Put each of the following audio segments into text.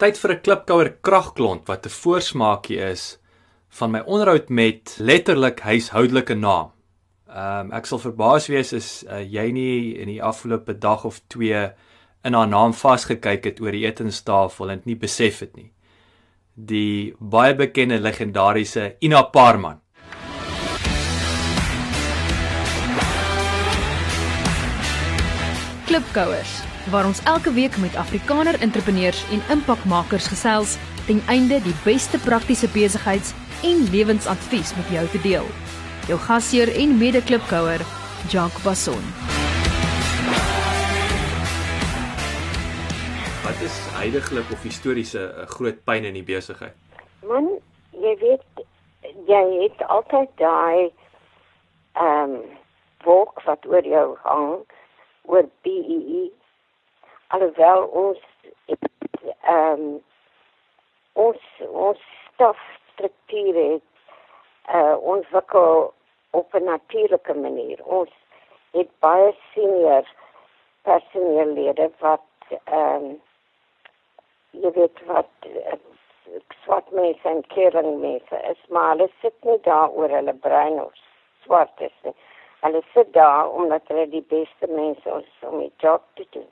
Tyd vir 'n klipkouer kragklont wat 'n voorsmaakie is van my onderhoud met letterlik huishoudelike naam. Ehm um, ek sal verbaas wees as uh, jy nie in die afgelope dag of 2 in haar naam vasgekyk het oor die etenstafel en dit nie besef het nie. Die baie bekende legendariese Ina Parman. Klipkouers waar ons elke week met Afrikaner entrepreneurs en impakmakers gesels ten einde die beste praktiese besigheids- en lewensadvies met jou te deel. Jou gasheer en mede-klipkouer, Jacques Basson. Wat is heidaglik of historiese 'n groot pyn in die besigheid? Man, jy weet jy het altyd daai ehm um, wolk wat oor jou hang oor BEE. Alhoewel ons ehm um, ons ons stofstruktuur het uh, ontwikkel op 'n natuurlike manier. Ons het baie senior personeellede wat ehm um, jy weet wat uh, swart mense en kering mense is, maar hulle sit nie daar oor hulle brein of swart is nie. Hulle sit daar omdat hulle die beste mense is om die job te doen.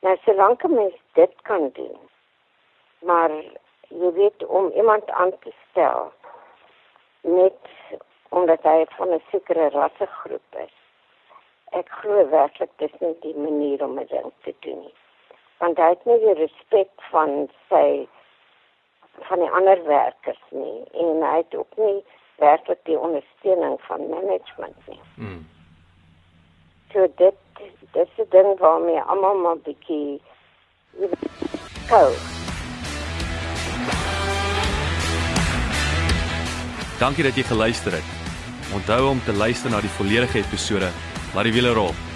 Nou, solank 'n mens dit kan doen, maar jy weet om iemand aan te stel net omdat hy van 'n sekere rassegroep is. Ek glo werklik dis nie die manier om dit te doen. Want hy het nie die respek van sy van die ander werkers nie en hy het ook nie werklik die ondersteuning van management nie. Mm. So dit dis 'n ding waarmee almal maar bietjie kou. Dankie dat jy geluister het. Onthou om te luister na die volledige episode. Laat die wiele rol.